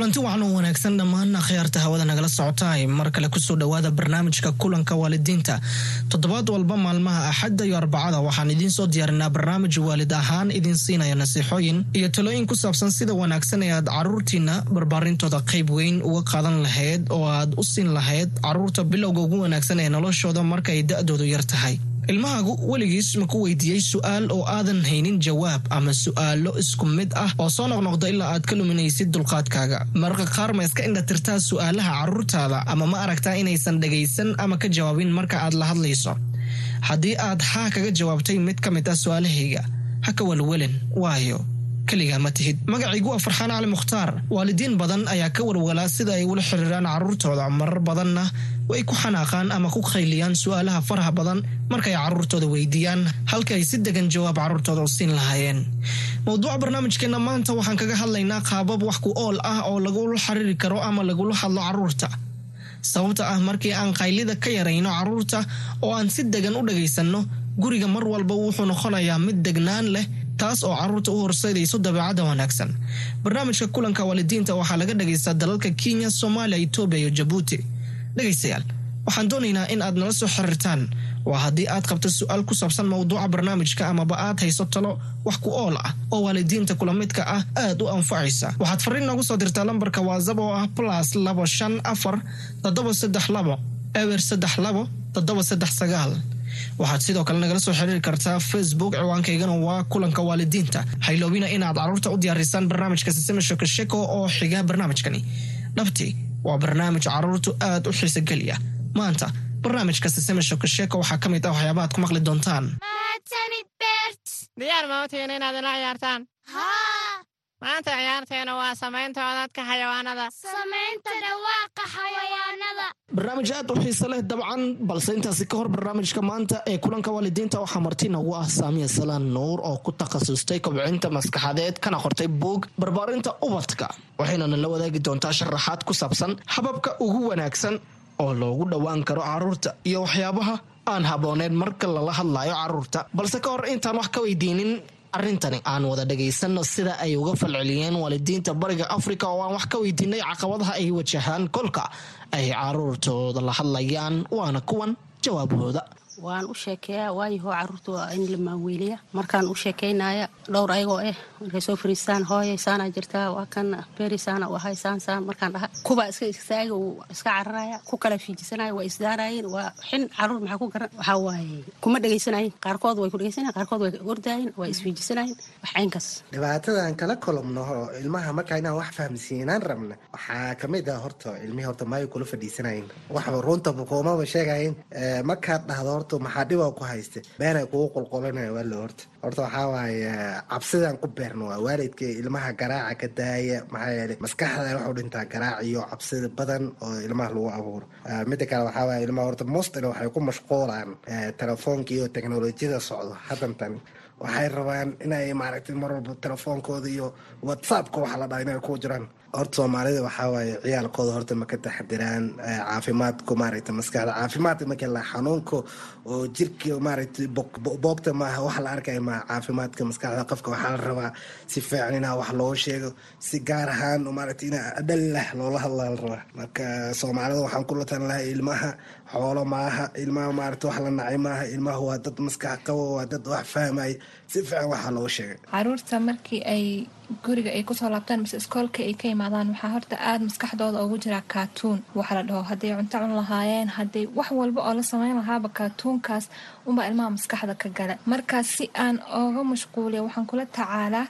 kulanti waxan u wanaagsan dhammaan akhyaarta hawada nagala socotaay. Mar kale ku soo dhowaada barnaamijka kulanka waalidiinta toddobaad walba maalmaha axadda iyo arbacada waxaan idiin soo diyaarinaa barnaamij waalid ahaan idiin siinaya nasiixooyin iyo talooyin ku saabsan sida wanaagsan ee aad caruurtiina barbaarintooda qayb weyn uga qaadan lahayd oo aad u siin lahayd carruurta bilowga ugu wanaagsan ee noloshooda markaay da-doodu yar tahay ilmahaagu weligiis ma ku weydiiyey su'aal oo aadan haynin jawaab ama su'aalo isku mid ah oo soo noqnoqda ilaa aad ka luminaysid dulqaadkaaga. Mararka qaar ma iska indha tirtaa su'aalaha carruurtaada ama ma aragtaa inaysan dhagaysan ama ka jawaabin marka aad la hadlayso. Haddii aad haa kaga jawaabtay mid ka mid ah su'aalahayga ha ka walwelin waayo keligaa ma tihid. Magacaygu waa farxaan cali mukhtaar waalidiin badan ayaa ka walwalaa sida ay ula xiriiraan carruurtooda marar badanna way ku xanaaqaan ama ku qayliyaan su'aalaha faraha badan markay carruurtooda weydiiyaan halka ay si degan jawaab carruurtooda u siin lahaayeen. Mowduuca barnaamijkeenna maanta waxaan kaga hadlaynaa qaabab wax ku ool ah oo lagula xiriiri karo ama lagula hadlo carruurta sababta ah markii aan qaylida ka yarayno carruurta oo aan si degan u dhagaysanno guriga mar walba wuxuu noqonayaa mid degnaan leh taas oo carruurta u horseydayso dabeecadda wanaagsan. Barnaamijka kulanka waalidiinta waxaa laga dhagaystaa dalalka kenya soomaaliya etoobiya iyo jabuuti. Dhegaystayaal waxaan doonaynaa in aad nala soo xiriirtaan. Waa haddii aad qabto su'aal ku saabsan mowduuca barnaamijka amaba aad hayso talo wax ku ool ah oo waalidiinta kula midka ah aad u anfacaysa. Waxaad fariin noogu soo dirtaa lambarka waasab oo ah plus labo shan afar toddoba saddex labo ewer saddex labo toddoba saddex sagaal waxaad sidoo kale nagala soo xiriiri kartaa facebook ciwaankaygana waa kulanka waalidiinta. Hayloobina inaad carruurta u diyaarisaan barnaamijka sisima shekasheko oo xiga barnaamijkani. Dhabtii waa barnaamij carruurtu aad u xiisogeliya maanta barnaamijka sisima shekasheko waxaa ka mid ah waxyaabaad ku maqli doontaan maanta ciyaarteena waa samaynta codadka xayawaanada. Samaynta dhawaaqa xayawaanada. Barnaamij aad u xiise leh dabcan balse intaasi ka hor barnaamijka maanta ee kulanka waalidiinta waxaa marti nagu ah saamiya salaan nuur oo ku takhasustay kobcinta maskaxadeed kana qortay buog barbaarinta ubadka waxaynana la wadaagi doontaa sharaxaad ku saabsan hababka ugu wanaagsan oo loogu dhowaan karo carruurta iyo waxyaabaha aan habbooneyn marka lala hadlayo carruurta. Balse ka hor intaan wax ka weydiinin arrintani aan wada dhagaysanno sida ay uga falceliyeen waalidiinta bariga afrika oo aan wax ka weydiinay caqabadaha ay wajahaan. Kolka ay caruurtooda la hadlayaan waana kuwan jawaabahooda waan u sheekeeyaa waayaho carruurta waa in la maaweeliya markaan u sheekaynaya dhowr ayagoo ah markay soo fariistaan hooyay saanaa jirtaa waa kan beeri u ahay saan saan markaan dhaha. Kubaa iska istaaga uu iska cararaya ku kala fiijisanaya waa isdaarayeen waa xin carruur maxaa ku garan? Waxaa waaye kuma dhegaysanayin qaarkood way ku dhegaysanayin qaarkood way ordaayin waa isfiijisanayin wax caynkaas. Dhibaatadan kala kolomno ilmaha markaa inaan wax fahamsiinaan rabna waxaa ka mid ah horta ilmihii horta maayo kula fadhiisanayin waxba runta bukuumaba sheegayin markaad dhahdo maxaa dhiba ku haysta beenay kugu qulqulanaya waa la horta. Horta waxaa waaye cabsidaan ku beerno waa waalidka ilmaha garaaca ka daaya maxaa yeelay maskaxda waxu dhintaa garaac iyo cabsida badan oo ilmaha lagu abuuro. Mida kale waxaa waaye ilmaha horta mostly waxay ku mashquulaan telefoonka iyo teknolojiyada socdo haddantan waxay rabaan inay maaragtay mar walba telefoonkooda iyo whatsappka waxa la dhaha inay ku jiraan horta soomaalida waxaa waaye ciyaalkooda horta ma ka taxdiraan caafimaadku maaragtay maskaxda caafimaadka marka la xanuunka oo jirka maaragtay boogta maaha wax la arkaya maaha caafimaadka maskaxda. Qofka waxaa la rabaa si fiican inaa wax loo sheego si gaar ahaan maaragtay inaa adhallah loola hadlaa la rabaa. Marka soomaalida waxaan kula talan lahay ilmaha xoolo maaha ilmaha maaragta wax la nacay maaha ilmaha waa dad maskax qabo waa dad wax fahmaya si fiican waxaa loo sheegay. Caruurta markii ay guriga ay ku soo laabtaan mise iskoolka ay ka imaadaan waxaa horta aada maskaxdooda ugu jiraa kaatuun waxa la dhaho. Hadday cunto cun lahaayeen hadday wax walba oo la sameyn lahaaba kaatuunkaas unbaa ilmaha maskaxda ka gala. Markaas si aan ooga mashquuliya waxaan kula tacaalaa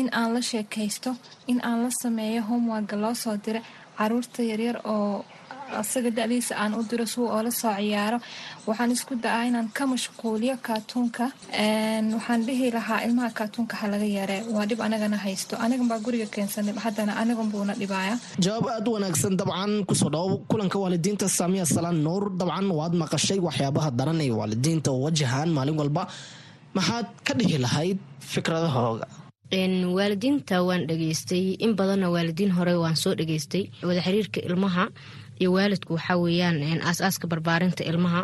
in aan la sheekaysto in aan la sameeyo homeworka loo soo dira carruurta yaryar oo asaga da-diisa aan u diro suu oola soo ciyaaro. Waxaan isku da'aa inaan ka mashquuliyo kaatuunka. Waxaan dhihi lahaa ilmaha kaatuunka ha laga yaree. Waa dhib anagana haysto. Anigan baa guriga keensanay haddana anigan buuna dhibaaya. Jawaab aad u wanaagsan dabcan ku soo dhawo kulanka waalidiinta saamiya salaan nuur dabcan waad maqashay waxyaabaha daran ee waalidiinta wajahaan maalin walba. Maxaad ka dhihi lahayd fikradahooga waalidiinta waan dhageystay in badanna waalidiin hore waan soo dhageystay wada xiriirka ilmaha iyo waalidku waxaa weeyaan aas-aaska barbaarinta ilmaha.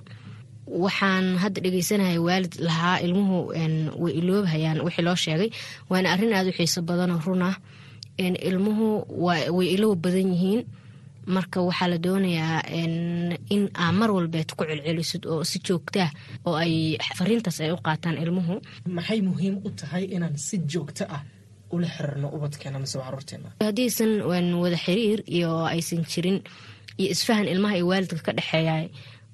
Waxaan hadda dhegeysanaya waalid lahaa ilmuhu way iloobhayaan wixii loo sheegay. Waana arrin aada u xiiso badanoo run ah. Ilmuhu way iloob badan yihiin. Marka waxaa la doonayaa in aa mar walbeed ku celcelisid oo si joogtaa oo ay fariintaas ay u qaataan ilmuhu. Maxay muhiim u tahay inaan si joogto ah ula xiriirno ubadkeena mise caruurteena haddiisan wada xiriir iyo aysan jirin iyo isfahan ilmaha iyo waalidka ka dhexeeya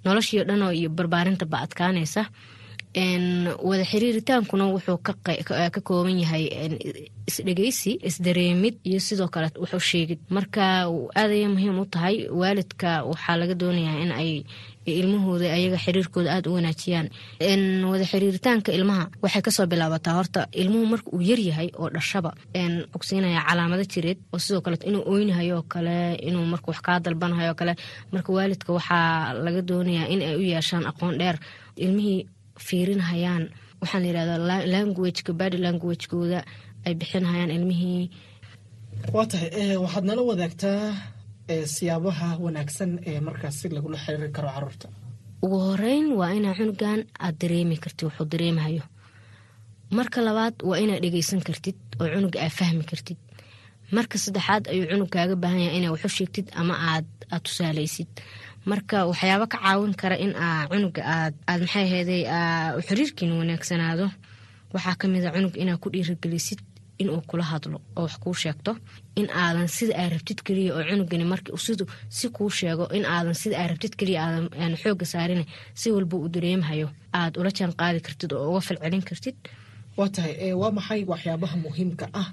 noloshii o dhan iyo barbaarinta ba adkaanaysa wada xiriiritaankuna wuxuu ka kooban yahay isdhegeysi isdareemid iyo sidoo kale wuxu sheegid. Marka aadaya muhiim u tahay waalidka waxaa laga doonayaa in ay ilmahooda ayaga xiriirkooda aada u wanaajiyaan. Wada xiriiritaanka ilmaha waxay ka soo bilaabataa horta ilmuhu marka uu yaryahay oo dhashaba ogsiinaya calaamado jireed oo sidoo kale inuu oynahayo oo kale inuu marka wax kaa dalbanahayo oo kale marka waalidka waxaa laga doonayaa in ay u yeeshaan aqoon dheer. Ilmihii fiirinhayaan. Waxaan layirahdaa languageka body languagekooda ay bixinhayaan ilmihii. Waa tahay waxaad nala wadaagtaa siyaabaha wanaagsan ee markaas si lagula xiriiri karo carruurta ugu horeyn waa inaa cunugan aad dareemi kartid wuxuu dareemahayo marka labaad waa inaad dhegeysan kartid oo cunuga aad fahmi kartid. Marka saddexaad ayuu cunug kaaga baahan yahay inaa waxu sheegtid ama aad aad tusaaleysid marka waxyaaba ka caawin kara in aa cunuga aad maxay aheyday xiriirkiina wanaagsanaado. Waxaa ka mid a cunug inaad ku dhiirigelisid inuu kula hadlo oo wax kuu sheegto. In aadan sida aa rabtid keliya oo cunugani marka sidu si kuu sheego in aadan sida aa rabtid keliya aadan xooga saarin si walba uu dareemahayo. Aad ula jaan qaadi kartid oo uga falcelin kartid. Waa tahay waa maxay waxyaabaha muhiimka ah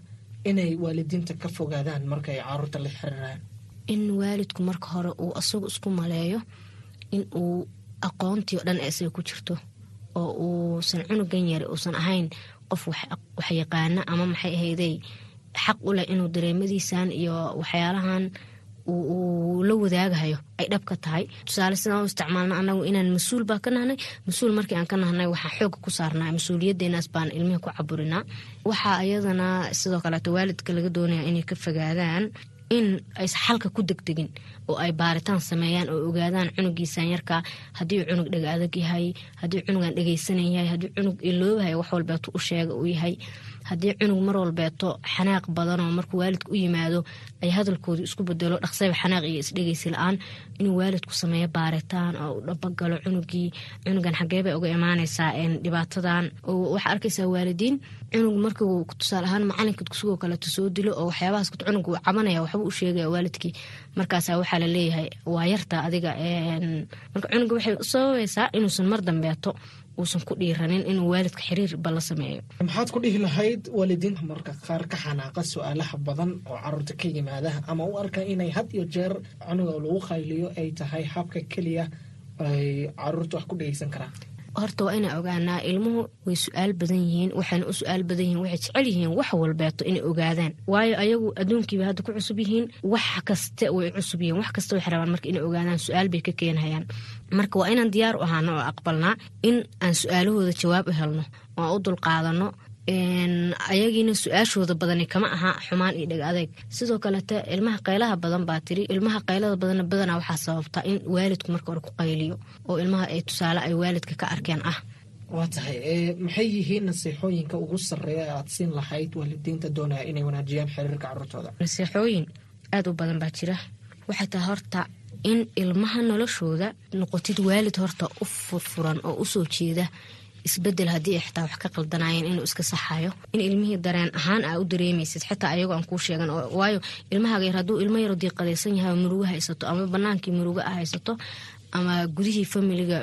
inay waalidiinta ka fogaadaan markaay carruurta la xiriiraan in waalidku marka hore uu asagu isku maleeyo in uu aqoontii o dhan isaga ku jirto oo uusan cunugan yari uusan ahayn qof wax yaqaana ama maxay ahayday xaq u leh inuu dareemadiisan iyo waxyaalahan uu la wadaagahayo ay dhab ka tahay. Tusaale sidaan u isticmaalna anagu inaan mas'uul baa ka nahnay. Mas'uul markii aan ka nahnay waxaan xooga ku saarnaa mas'uuliyadeenaas baan ilmihii ku caburinaa. Waxaa iyadana sidoo kaleeto waalidka laga doonaya inay ka fogaadaan in aysa xalka ku degdegin oo ay baaritaan sameeyaan oo ogaadaan cunugiisan yarkaa haddii cunug dhega adag yahay haddii cunugan dhegeysanan yahay haddii cunug iloobahay wax walbeeto u sheega uu yahay haddii cunug mar walbeeto xanaaq badanoo markuu waalidka u yimaado ay hadalkooda isku bedelo dhaqsayba xanaaq iyo isdhegeysi la'aan inuu waalidku sameeyo baaritaan oo u dhabagalo cunugii cunugan xageebay uga imaaneysaa dhibaatadan waxaa arkaysaa waalidiin cunug markuu tusaale ahaan macalinka dugsigoo kaleeto soo dilo oo waxyaabahaas cunug uu cabanaya waxba u sheegaya waalidkii. Markaasa waxaa la leeyahay waa yarta adiga marka cunuga waxay u sababaysaa inuusan mar dambeeto uusan ku dhiiranin inuu waalidka xiriir ba la sameeyo. Maxaad ku dhihi lahayd waalidiinta marka qaar ka xanaaqa su'aalaha badan oo carruurta ka yimaada ama u arka inay had iyo jeer cunuga lagu qayliyo ay tahay habka keliya ay carruurta wax ku dhegeysan karaan horta waa inaa ogaanaa ilmuhu way su'aal badan yihiin waxayna u su'aal badan yihiin waxay jecel yihiin wax walbeeto inay ogaadaan. Waayo ayagu adduunkiiba hadda ku cusub yihiin wax kaste way cusub yihiin wax kasta waxay rabaan marka inay ogaadaan su'aal bay ka keenhayaan marka waa inaan diyaar u ahaano oo aqbalnaa in aan su'aalahooda jawaab u helno oo aan u dulqaadano ayagiina su'aashooda badani kama aha xumaan iyo dheg adeeg sidoo kalete ilmaha qaylaha badan baa tiri ilmaha qaylada badanna badanaa waxaa sababtaa in waalidku marka hore ku qayliyo oo ilmaha ay tusaale ay waalidka ka arkeen ah. Waa tahay maxay yihiin nasiixooyinka ugu sarreeya aad siin lahayd waalidiinta doonaya inay wanaajiyaan xiriirka caruurtooda nasiixooyin aada u badan baa jira. Waxay tahay horta in ilmaha noloshooda noqotid waalid horta u furfuran oo u soo jeeda isbeddel haddii ay xitaa wax ka qaldanayeen inuu iska saxayo in ilmihii dareen ahaan aa u dareemaysid xitaa ayagoo aan kuu sheegan waayo ilmahaaga yar hadduu ilmo yaro diiqadaysan yahay murugo haysato ama banaankii murugo a haysato ama gudihii familiga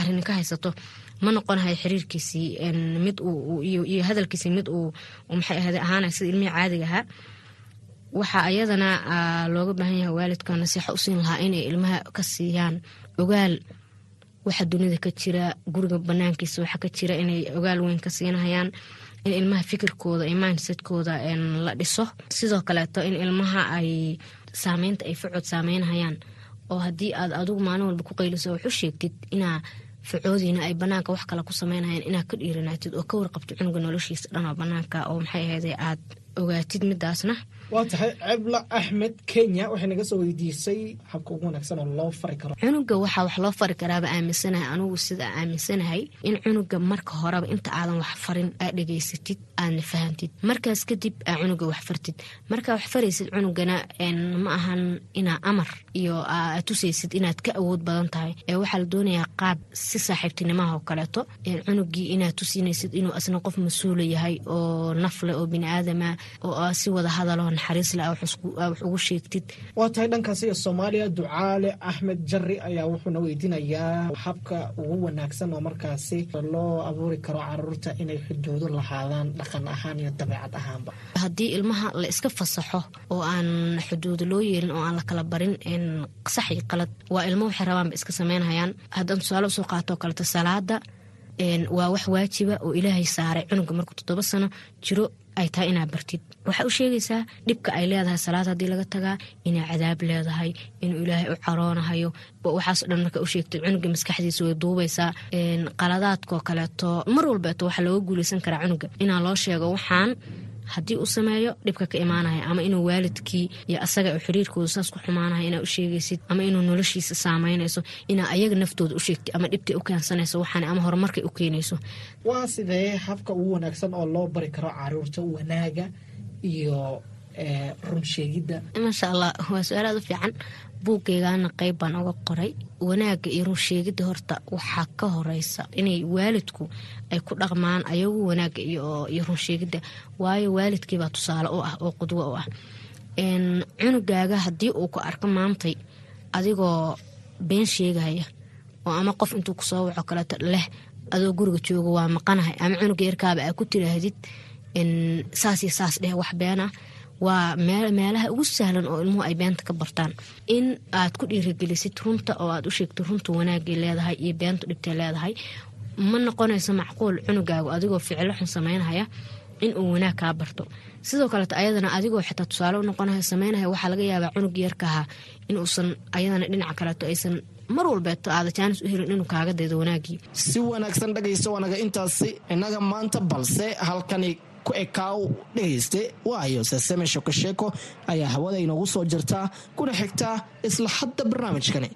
arrin ka haysato ma noqonahay xiriirkiisii mid iyo hadalkiisii mid uu maxay ahade ahaana sida ilmihii caadiga ahaa. Waxaa ayadana looga baahan yahay waalidka nasiixo usiin lahaa inay ilmaha ka siiyaan ogaal waxa dunida ka jira guriga banaankiisa waxa ka jira inay ogaal weyn ka siinahayaan in ilmaha fikirkooda iyo mindsetkooda la dhiso. Sidoo kaleeto in ilmaha ay saameynta ay facod saameynhayaan oo haddii aad adigu maalin walba ku qayliso wax u sheegtid inaa facoodiina ay banaanka wax kale ku sameynhayaan inaad ka dhiiranaatid oo ka warqabtid cunuga noloshiisa dhanoo banaanka oo maxay ahayde aad ogaatid midaasna. Waa tahay cebla axmed kenya. Waxay naga soo weydiisay habka ugu wanaagsan oo loo fari karo. Cunuga waxaa wax loo fari karaaba aaminsanahay. Anugu sida aaminsanahay in cunuga marka horeba inta aadan wax farin aad dhegaysatid aadna fahantid markaas kadib aa cunuga wax fartid. Markaa wax faraysid cunugana ma ahan inaa amar iyo aad tusaysid inaad ka awood badan tahay. Ee waxaa la doonayaa qaab si saaxiibtinimaha oo kaleeto cunugii inaad tusinaysid inuu asna qof mas'uula yahay oo nafle oo biniaadama oo si wada hadalo naxariisle wax ugu sheegtid. Waa tahay dhankaas iyo soomaaliya ducaale axmed jari ayaa wuxuuna weydiinayaa habka ugu wanaagsan oo markaasi loo abuuri karo carruurta inay xuduudo lahaadaan dhaqan ahaan iyo dabeecad ahaanba. Haddii ilmaha la iska fasaxo oo aan xuduudo loo yeelin oo aan la kala barin sax iyo qalad waa ilmo waxay rabaanba iska sameynhayaan haddaan tusaale u soo qaatoo kaleta salaada waa wax waajiba oo ilaahay saaray. Cunuga markuu toddoba sano jiro ay tahay inaad bartid. Waxaa u sheegaysaa dhibka ay leedahay salaad haddii laga tagaa inay cadaab leedahay inuu ilaahay u caroonahayo waxaaso dhan marka u sheegtid cunuga maskaxdiisa way duubaysaa. Qaladaadkoo kaleeto mar walbeeto waxaa looga guuleysan karaa cunuga. Inaa loo sheego waxaan haddii uu sameeyo dhibka ka imaanaya ama inuu waalidkii iyo asaga xiriirkooda saas ku xumaanaya inaa u sheegaysid ama inuu noloshiisa saameynayso inaa ayaga naftooda u sheegtid ama dhibtay u keensanayso waxaan ama horumarkay u keenayso. Waa sidee habka ugu wanaagsan oo loo bari karo carruurta wanaaga iyo run sheegidda? Maasha allah waa su'aal aad u fiican buuggeygana qeyb baan uga qoray. Wanaaga iyo run sheegidda horta waxaa ka horeysa inay waalidku ay ku dhaqmaan ayagu wanaaga iyo run sheegidda. Waayo waalidkiibaa tusaale u ah oo qudwo u ah. Cunugaaga haddii uu ku arko maantay adigoo been sheegaya oo ama qof intuu ku soo waco kaleeto leh adoo guriga jooga waa maqanahay ama cunuga yarkaaba aa ku tiraahdid saas iyo saas dheh wax beena waa meelaha ugu sahlan oo ilmuhu ay beenta ka bartaan. In aad ku dhiiragelisid runta oo aad u sheegto runta wanaagay leedahay iyo beentu dhibtay leedahay ma noqonayso macquul cunugaagu adigoo ficilo xun sameynhaya in uu wanaag kaa barto. Sidoo kaleeto ayadana adigoo xitaa tusaale u noqonaya sameynaya waxaa laga yaabaa cunug yarkaha inuusan ayadana dhinaca kaleeto aysan mar walbeeto aada jaanis u helin inuu kaaga daydo wanaagii. Si wanaagsan dhagayso anaga intaasi inaga maanta balse halkani ku ekaaw dhegayste waayo seseme shokosheeko ayaa hawada inoogu soo jirtaa kuna xigtaa isla hadda barnaamijkani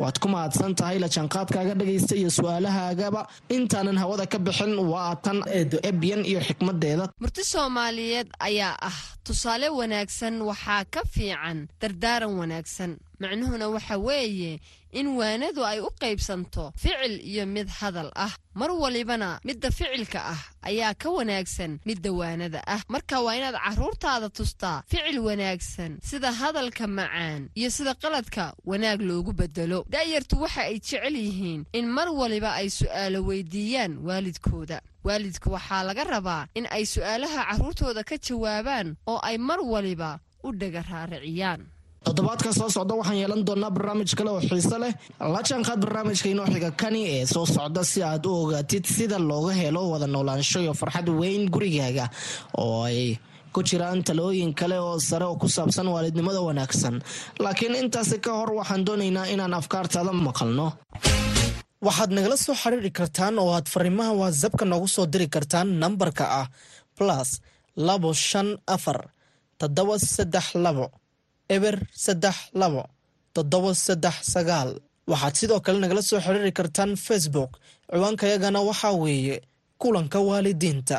waad ku mahadsan tahay la jaanqaadkaaga dhagaysta iyo su'aalahaagaba. Intaanan hawada ka bixin waa tan eedo ebyan iyo xikmadeeda. Murti soomaaliyeed ayaa ah. Tusaale wanaagsan waxaa ka fiican dardaaran wanaagsan. Macnuhuna waxa weeye in waanadu ay u qaybsanto ficil iyo mid hadal ah. Mar walibana midda ficilka ah ayaa ka wanaagsan midda waanada ah. Marka waa inaad carruurtaada tustaa ficil wanaagsan sida hadalka macaan iyo sida qaladka wanaag loogu bedelo da'yartu waxa ay jecel yihiin in mar waliba ay su'aalo weydiiyaan waalidkooda. Waalidka waxaa laga rabaa in ay su'aalaha carruurtooda ka jawaabaan oo ay mar waliba u dhega raariciyaan. Toddobaadka soo socda waxaan yeelan doonaa barnaamij kale oo xiise leh. La jaanqaad barnaamijka inoo kani ee soo socda si aad u ogaatid sida looga helo wada noolaansho iyo farxad weyn gurigaaga oo ay ku jiraan talooyin kale oo sare oo ku saabsan waalidnimada wanaagsan. Laakiin intaasi ka hor waxaan doonaynaa inaan afkaartaada maqalno. Waxaad nagala soo xiriiri kartaan oo aad fariimaha watsapka noogu soo diri kartaan nambarka ah plus labo shan afar toddoba saddex labo eber saddex labo toddoba saddex sagaal. Waxaad sidoo kale nagala soo xiriiri kartaan facebook. Ciwaankayagana waxaa weeye kulanka waalidiinta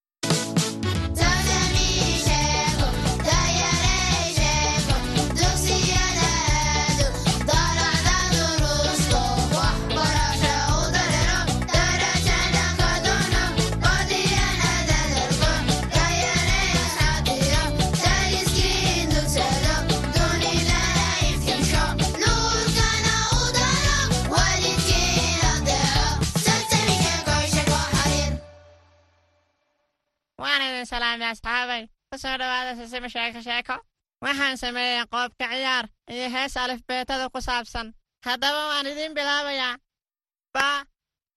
salaamay asxaabay ku soo dhowaada sisima sheeko sheeko waxaan sameeyey qoobka ciyaar iyo hees alifbeetada ku saabsan. Haddaba waan idiin bilaabayaa. Ba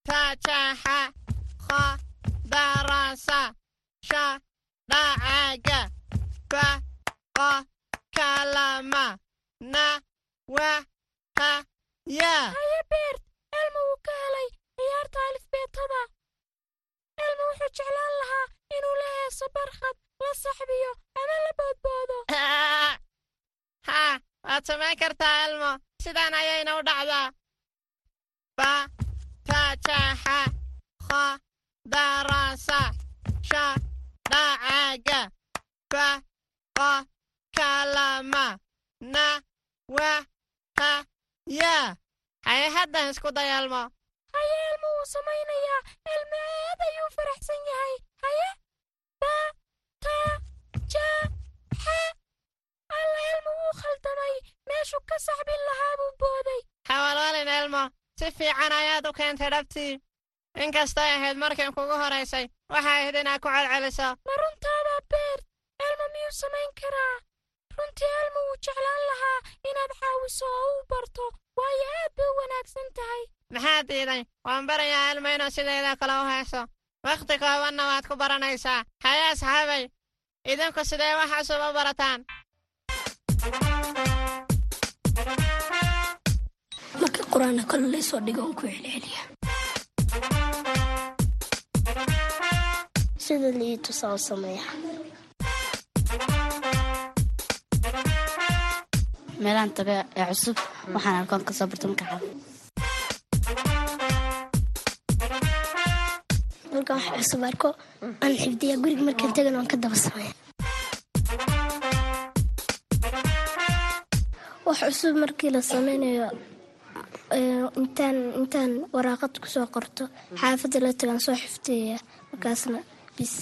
ta ja xa kho darasa sha dhacaga ba qo kalama na wa ha ya haye beert elma wuu ka helay ciyaarta alifbeetada elma wuxuu jeclaan lahaa inuu la heeso barkhad la saxbiyo ama la boodboodo. Ha waad samayn kartaa elmo. Sidaan ayayna u dhacdaa ba ta ja xa kho darasa sha dhacaga ba qo kalama na wa ha ya. Haye haddan isku day elmo. Haye elma wuu samaynayaa. Elma aad ayuu faraxsan yahay. Haye khaldamay meeshuu ka saxbin lahaa buu booday hawalwalin elmo si fiican ayaad u keentay dhabtii inkastay ahayd markii kugu horaysay waxay ahayd inaad ku celceliso ma runtaada beert elma miyuu samayn karaa runtii elma wuu jeclaan lahaa inaad caawiso oo u barto waayo aad bay u wanaagsan tahay maxaad diiday waan barayaa elma inuu sideeda kale u hayso wakhti koobanna waad ku baranaysaa haye asxaabay idinku sidee wax cusub u barataan marka qur'aanka kale laysoo dhigo on ku celceliya sida lii tusaa sameeya meelahan taga ee cusub waxaan arkoon ka soo barto marka markaan wax cusub arko aan xifdiya guriga markaan tagan aan ka daba sameeya cusub markii la sameynayo intaan intaan waraaqad ku soo qorto xaafadda la tagaan soo xifdiyaya markaasna bis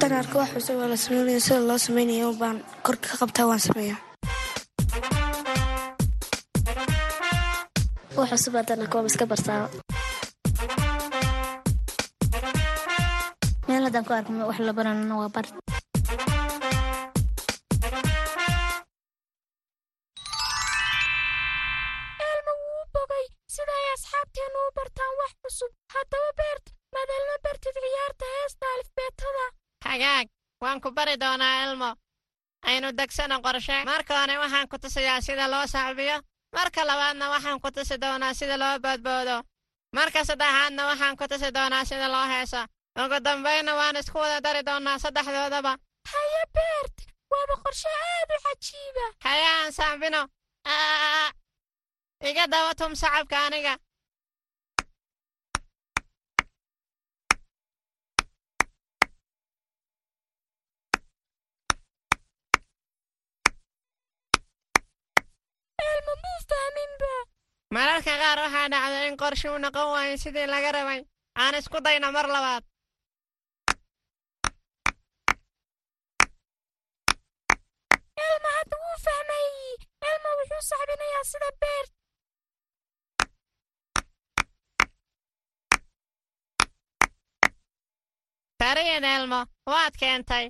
tan arka wax cusub oo la sameynaya sida loo sameynayo baan korka ka qabtaa waan sameeyaa. Wax cusub haddana koob iska bartaa meel haddaan ku arko wax la baranana waa bar u bartaan wax cusub. Haddaba beert maad elma bartid ciyaarta heesta alifbeetada. Hagaag waan ku bari doonaa elmo. Aynu degsano qorshe. Marka hore waxaan ku tusayaa sida loo sacbiyo. Marka labaadna waxaan ku tusi doonaa sida loo boodboodo. Marka saddexaadna waxaan ku tusi doonaa sida loo heeso. Ugu dambaynna waan isku wada dari doonaa saddexdoodaba. Haye beert waaba qorshe aad u cajiiba. Haye aan sacbino. Iga daba tum sacabka aniga elma muu fahminba mararka qaar waxaa dhacda in qorshuu noqon waayo sidii laga rabay aan isku dayno mar labaad elma hadda wuu fahmay elma wuxuu saxbinayaa sida beert tariin elmo waad keentay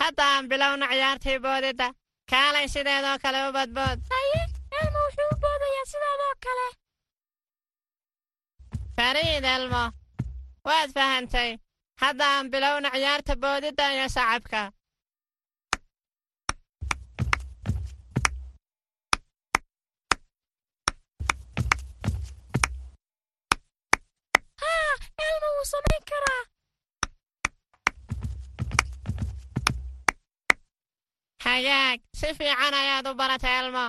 hadda aan bilowno ciyaartii boodidda kaalay sideedoo kale u badbood haye elma wuxuu u boodayaa sidaadoo kale? Fariid elmo. Waad fahantay hadda aan bilowno ciyaarta boodidda iyo sacabka hagaag. Si fiican ayaad u baratay elmo.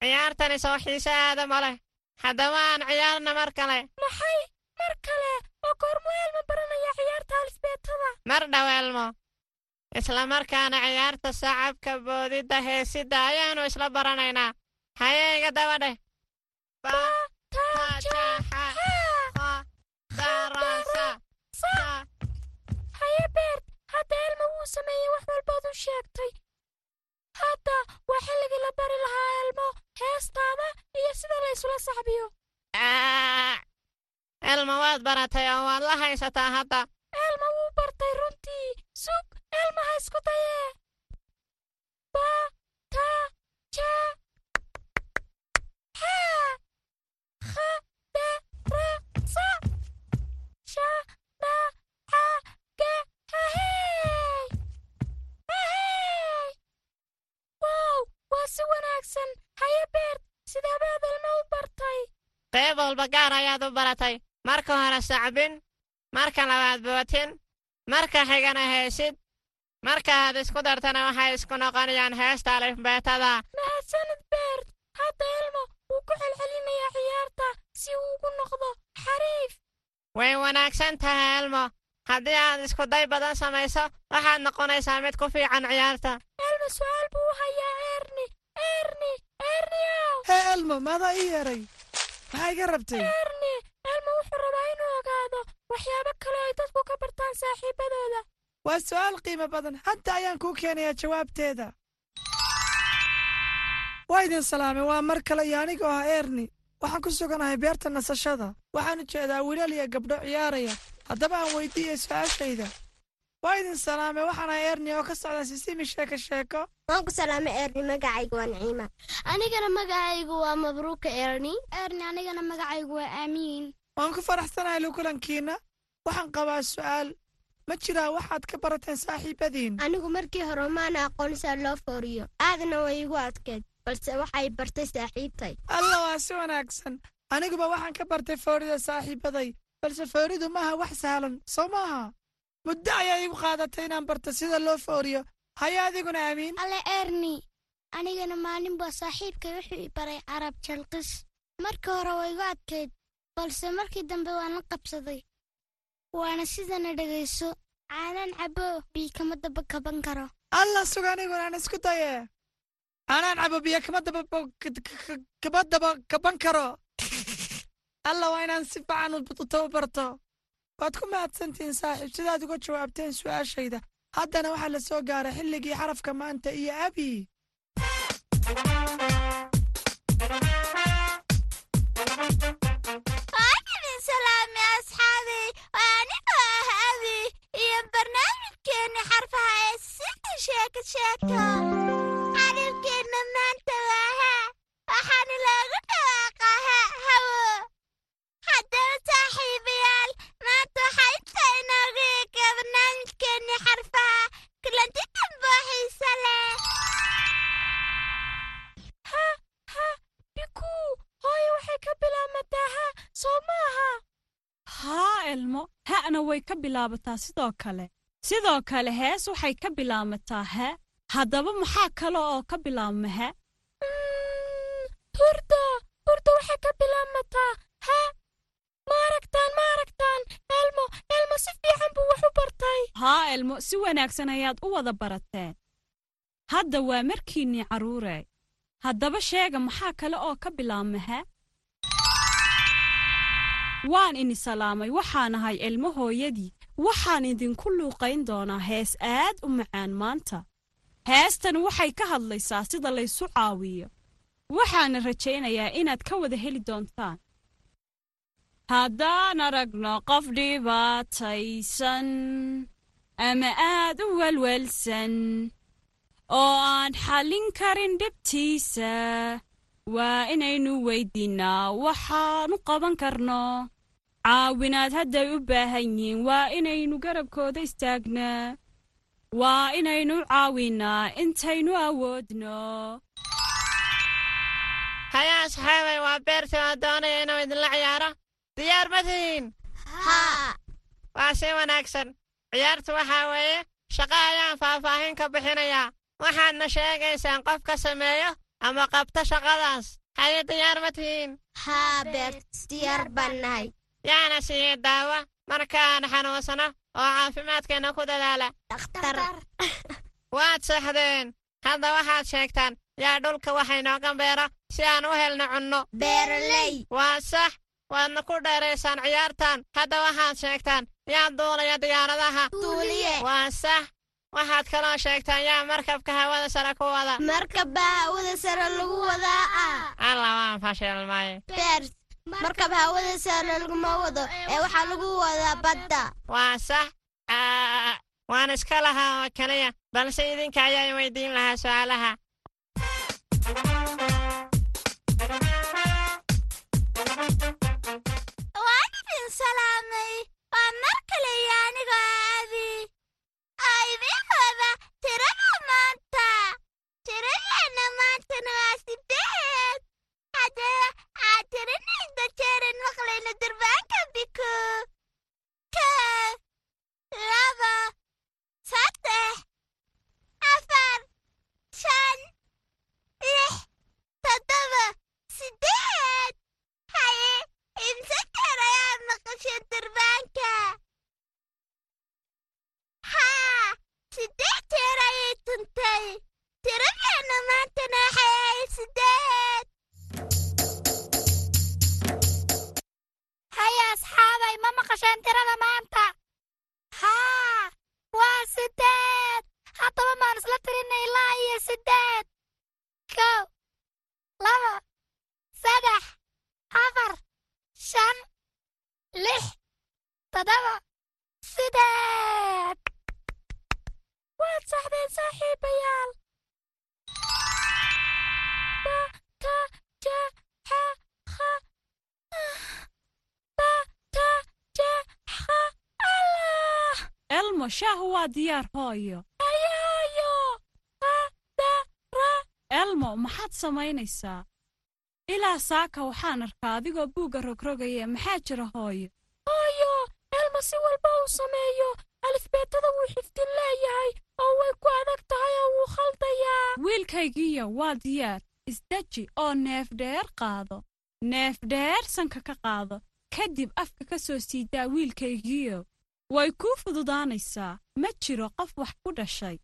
Ciyaartani soo xiise aada ma leh haddaba aan ciyaarna mar kale. Maxay? Mar kale? Oo goormuu elma baranaya ciyaarta alifbeetada mar dhow elmo. Isla markaana ciyaarta sacabka boodidda heesidda ayaannu isla baranaynaa. Haye iga daba dheh haye beert hadda elma wuu sameeyey wax walbaad u sheegtay hadda waa xilligii la bari lahaa elmo heestaada iyo sida la ysula saxbiyo elma waad baratay oo waad la haysataa hadda. Elma wuu bartay runtii. Sug elma ha isku dayee ba ta ja xaa kha da ra sa. Sha dha xa ge hahey hahey waa si wanaagsan haye beert sidee baad elma u bartay? Qayb walba gaar ayaad u baratay. Marka hore sacbin marka labaad bootin marka xigana heesid marka aad isku dartana waxay isku noqonayaan heesta alifbeetada. Mahadsanid beert hadda elmo wuu ku celcelinayaa ciyaarta si uu ugu noqdo xariif. Way wanaagsan tahay elmo haddii aad isku day badan samayso waxaad noqonaysaa mid ku fiican ciyaarta. Elmo su'aal buu u hayaa erni erni erniow hee elmo maadaa ii yeeray? Maxaa iga rabtay? Erni elmo wuxuu rabaa inuu ogaado waxyaabo kale ay dadku ka bartaan saaxiibadooda. Waa su'aal qiimo badan hadda ayaan kuu keenayaa jawaabteeda. Waa idin salaamay waa mar kale iyo anigoo ah erni waxaan ku suganahay beerta nasashada. Waxaan u jeedaa wiilal iyo gabdho ciyaaraya haddaba aan weydiiyey su'aashayda waa idin salaamay waxaan ahay erni oo ka socda sisimi sheeko sheeko. Waan ku salaamay erni magacaygu waa naciima. Anigana magacaygu waa mabruuka erni erni anigana magacaygu waa aamiin waan ku faraxsanahay lukulankiinna waxaan qabaa su'aal. Ma jiraa waxaad ka barateen saaxiibadiin? Anigu markii hore maana aqoon saa loo fooriyo. Aadna way igu adkeed balse waxay bartay saaxiibtay. Alla waa si wanaagsan. Aniguba waxaan ka bartay foorida saaxiibaday balse fooridu maaha wax sahlan soo maaha muddo ayaa iigu qaadatay inaan barto sida loo fooriyo. Haya adiguna aamiin alle erni anigana maalinba saaxiibkay wuxuu i baray carab jalqis. Marka hore waa igu adkayd balse markii dambe waan la qabsaday. Waana sidana dhegayso caanaan cabo bii kama daba kaban karo. Alla sug aniguna aan isku daye. Anaan cabo biyo kama daba kama daba kaban karo alla waa inaan si fiican u tababarto waad ku mahadsantihiin saaxiib sidaad uga jawaabteen su'aashayda. Haddana waxaa la soo gaaray xilligii xarafka maanta iyo abi waakidin salaami asxaabi. Waa anigoo ah abi iyo barnaamijkeenni xarfaha ee sida sheeko sheeko xariirkeenna maanta waa ha waxaana loogu dhawaaqaa ha hawo haddaba saaxiibayaal maanta waxay tahay inoogu eega barnaamijkeenni xarfaha kulanti dambe oo xiise leh ha ha biku hooyo waxay ka bilaamataa ha soo maaha haa elmo ha'na way ka bilaabataa sidoo kale sidoo kale hees waxay ka bilaamataa he haddaba maxaa kale oo ka bilaabma he hurda hurda waxay ka bilaamataa ha ma aragtaan ma aragtaan elmo elmo si fiican buu wax u bartay. Haa elmo si wanaagsan ayaad u wada barateen hadda waa markiinnii carruure haddaba sheega maxaa kale oo ka bilaabma he waan ini salaamay waxaanahay elmo hooyadii. Waxaan idinku luuqayn doonaa hees aad u macaan maanta. Heestan waxay ka hadlaysaa sida laysu caawiyo. Waxaana rajaynayaa inaad ka wada heli doontaan haddaan aragno qof dhibaataysan ama aad u welwelsan oo aan xallin karin dhibtiisa waa inaynu weyddiinnaa waxaanu qaban karno. Caawinaad hadday u baahan yihiin waa inaynu garabkooda istaagnaa waa inaynu caawinnaa intaynu awoodno diyaar ma tihiin waa si wanaagsan ciyaartu waxaa weeye shaqo ayaan faahfaahin ka bixinayaa waxaadna sheegaysaan qof ka sameeyo ama qabta shaqadaas. Haye diyaar ma tihiin yaana siiye daawa. Markaan xanuunsano oo caafimaadkeenna ku dadaala. Dhakhtar. Waad saxdeen hadda waxaad sheegtaan yaa dhulka waxay nooga beero si aan u helno cunno. Beeraley. Waa sax waadna ku dheeraysaan ciyaartan. Hadda waxaad sheegtaan yaa duulaya diyaaradaha. Duuliye. Waa sax. Waxaad kaloo sheegtaan yaa markabka hawada sare ku wada. Markabba hawada sare lagu wadaa ah. Alla waan fashilmay. Beert markab hawada saarna laguma wado. Ee waxaa lagu wadaa badda. Waa sax. Aa, waan iska lahaa oo kaliya balse idinka ayaa weydiin lahaa su'aalaha toddoba sideed waad saxdeen saaxiibayaal elmo shaahu waa diyaar hooyo elmo maxaad samaynaysaa? Ilaa saaka waxaan arkaa adigoo buugga rogrogaya maxaa jira hooyo elma si walba uu sameeyo? Alifbeetada wuu xifdin leeyahay oo way ku adag tahay oo wuu khaldayaa wiilkaygiiyo waa diyaar. Isdeji oo neefdheer qaado. Neefdheer sanka ka qaado. Kadib afka ka soo siidaa wiilkaygiiyo. Way kuu fududaanaysaa. Ma jiro qof wax ku dhashay.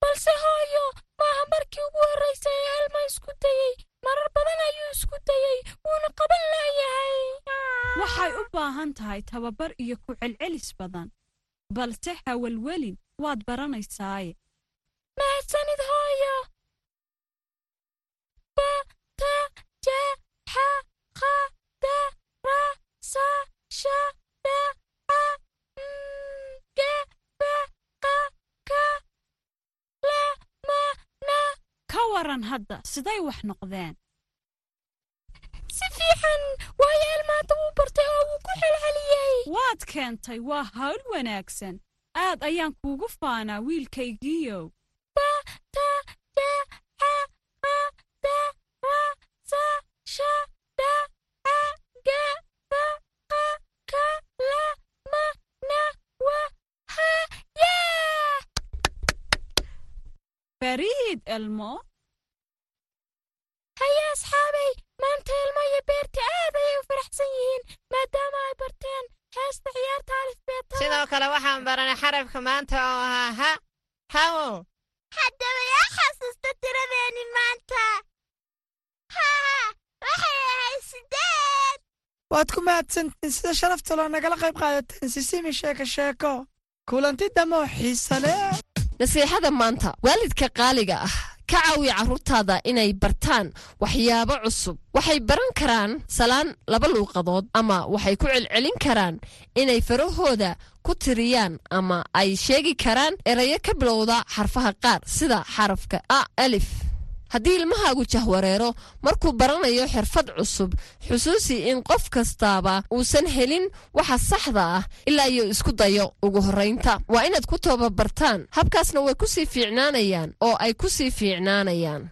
Balse hooyo maaha markii ugu horraysay ee elma isku dayey marar badan ayuu isku dayey wuuna qaban leeyahay waxay u baahan tahay tababar iyo ku celcelis badan. Balse hawalwelin waad baranaysaaye mahadsanid hooyo. Ba ta ja xa kha da ra sa sha da a mm, ge ba qa ka la ma na ka waran hadda siday wax noqdeen. Si fiican waayo elmaanta wuu bartay oo wuu ku xelceliyey waad keentay waa hawl wanaagsan. Aad ayaan kuugu faanaa wiilkaygiiyow ba ta ja xa kha da ra sa sha da a ge ba qa ka la ma na wa ha yaa fariid elmo haya asxaabay maanta elmo iyo beerta aad ayay u faraxsan yihiin maadaama ay barteen heesta ciyaarta alifbeetada sidoo kale waxaan baranay xarafka maanta oo ahaa ha hawo haddaba yaa xasuusta tiradeeni maanta. Haa waxay ahayd sideed. Waad ku mahadsantiin sida sharafta loo nagala qayb qaadateen sisimi sheeko sheeko. Kulanti damoo xiise leh. Nasiixada maanta waalidka qaaliga ah ka caawiya carruurtaada inay bartaan waxyaabo cusub. Waxay baran karaan salaan laba luuqadood ama waxay ku celcelin karaan inay farahooda ku tiriyaan ama ay sheegi karaan erayo ka bilowda xarfaha qaar sida xarafka a alif. Haddii ilmahaagu jahwareero markuu baranayo xirfad cusub xusuusi in qof kastaaba uusan helin waxa saxda ah ilaa iyo isku dayo ugu horraynta waa inaad ku tababartaan habkaasna way ku sii fiicnaanayaan oo ay ku sii fiicnaanayaan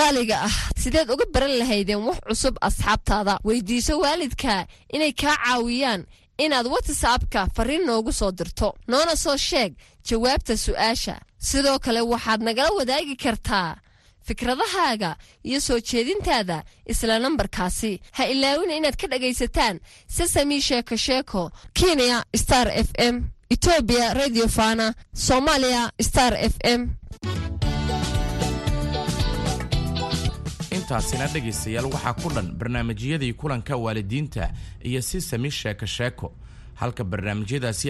qaaliga ah sideed uga baran lahaydeen wax cusub asxaabtaada. Weydiiso waalidka inay kaa caawiyaan inaad watsapka fariin noogu soo dirto. Noona soo sheeg jawaabta su'aasha. Sidoo kale waxaad nagala wadaagi kartaa fikradahaaga iyo soo jeedintaada isla nambarkaasi. Ha ilaawina inaad ka dhagaysataan sesami sheeko sheeko kenya star f m etoobiya radio fana soomaaliya star f m intaasina dhegaystayaal waxaa ku dhan barnaamijyadii kulanka waalidiinta iyo sisami sheeko sheeko. Halka barnaamijyadaasi